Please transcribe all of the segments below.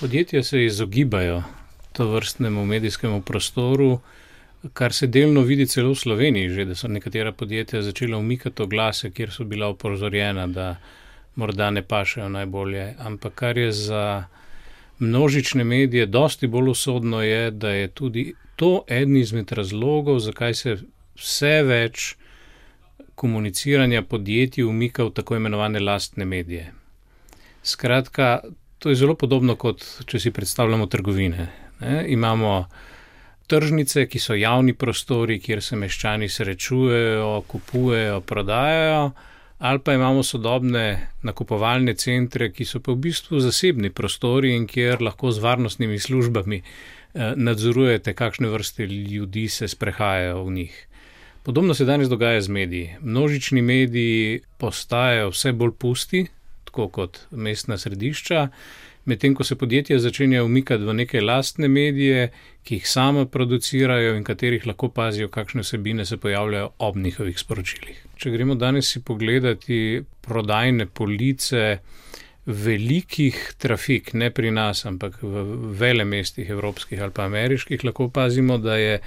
Podjetja se izogibajo to vrstnemu medijskemu prostoru, kar se delno vidi celo v Sloveniji, že da so nekatera podjetja začela umikati oglase, kjer so bila opozorjena, da morda ne pašejo najbolje. Ampak kar je za množične medije dosti bolj usodno, je, da je tudi to eden izmed razlogov, zakaj se vse več komuniciranja podjetij umika v tako imenovane lastne medije. Skratka, to je zelo podobno, kot če si predstavljamo trgovine. Ne? Imamo tržnice, ki so javni prostori, kjer se meščani srečujejo, kupujejo, prodajajo, ali pa imamo sodobne nakupovalne centre, ki so pa v bistvu zasebni prostori in kjer lahko z varnostnimi službami nadzorujete, kakšne vrste ljudi se sprehajajo v njih. Podobno se danes dogaja z mediji. Množični mediji postajajo vse bolj pusti, tako kot mestna središča, medtem ko se podjetja začenjajo umikati v neke lastne medije, ki jih sama producirajo in katerih lahko pazijo, kakšne vsebine se pojavljajo ob njihovih sporočilih. Če gremo danes si pogledati prodajne police velikih trafik, ne pri nas, ampak v velemestih evropskih ali pa ameriških, lahko opazimo, da je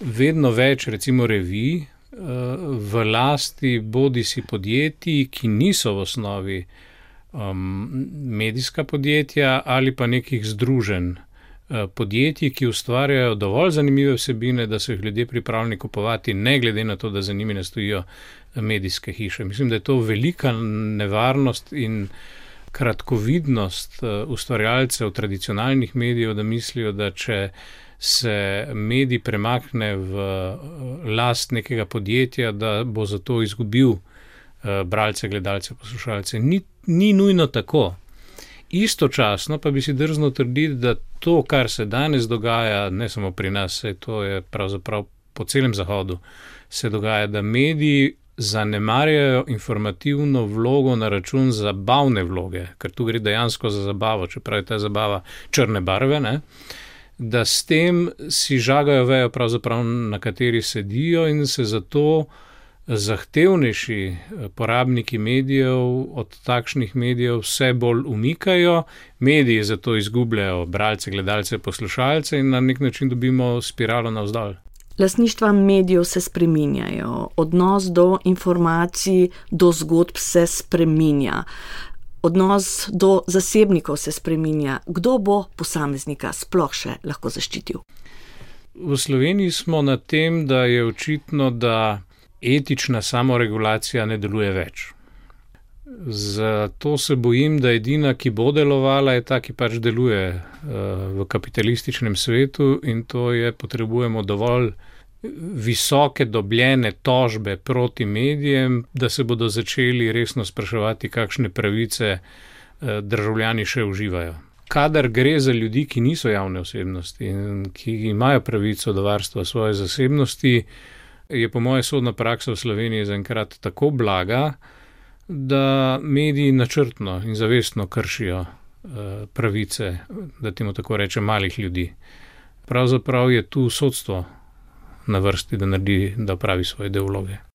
vedno več recimo revij v lasti bodisi podjetij, ki niso v osnovi medijska podjetja, ali pa nekih združenj podjetij, ki ustvarjajo dovolj zanimive vsebine, da so jih ljudje pripravljeni kupovati, ne glede na to, da za njimi ne stojijo medijske hiše. Mislim, da je to velika nevarnost in kratkovidnost ustvarjalcev tradicionalnih medijev, da mislijo, da če se medij premakne v last nekega podjetja, da bo zato izgubil bralce, gledalce, poslušalce. Ni, ni nujno tako. Istočasno pa bi si drznil trditi, da to, kar se danes dogaja, ne samo pri nas, saj to je pravzaprav po celem zahodu, se dogaja, da mediji zanemarjajo informativno vlogo na račun zabavne vloge, ker tu gre dejansko za zabavo, čeprav je ta zabava črne barve, ne, da s tem si žagajo vejo pravzaprav, na kateri sedijo, in se zato zahtevnejši porabniki medijev od takšnih medijev vse bolj umikajo. Mediji zato izgubljajo bralce, gledalce, poslušalce in na neki način dobimo spiralo navzdol. Lastništva medijev se spreminjajo, odnos do informacij, do zgodb se spreminja. Odnos do zasebnikov se spreminja. Kdo bo posameznika sploh še lahko zaščitil? V Sloveniji smo na tem, da je očitno, da etična samoregulacija ne deluje več. Zato se bojim, da edina, ki bo delovala, je ta, ki pač deluje v kapitalističnem svetu, in to je, potrebujemo dovolj visoke dobljene tožbe proti medijem, da se bodo začeli resno spraševati, kakšne pravice državljani še uživajo. Kadar gre za ljudi, ki niso javne osebnosti in ki imajo pravico do varstva svoje zasebnosti, je po moje sodna praksa v Sloveniji zaenkrat tako blaga, da mediji načrtno in zavestno kršijo pravice, da temu tako rečem, malih ljudi. Pravzaprav je tu sodstvo na vrsti, da naredi, da opravi svoj del vloge.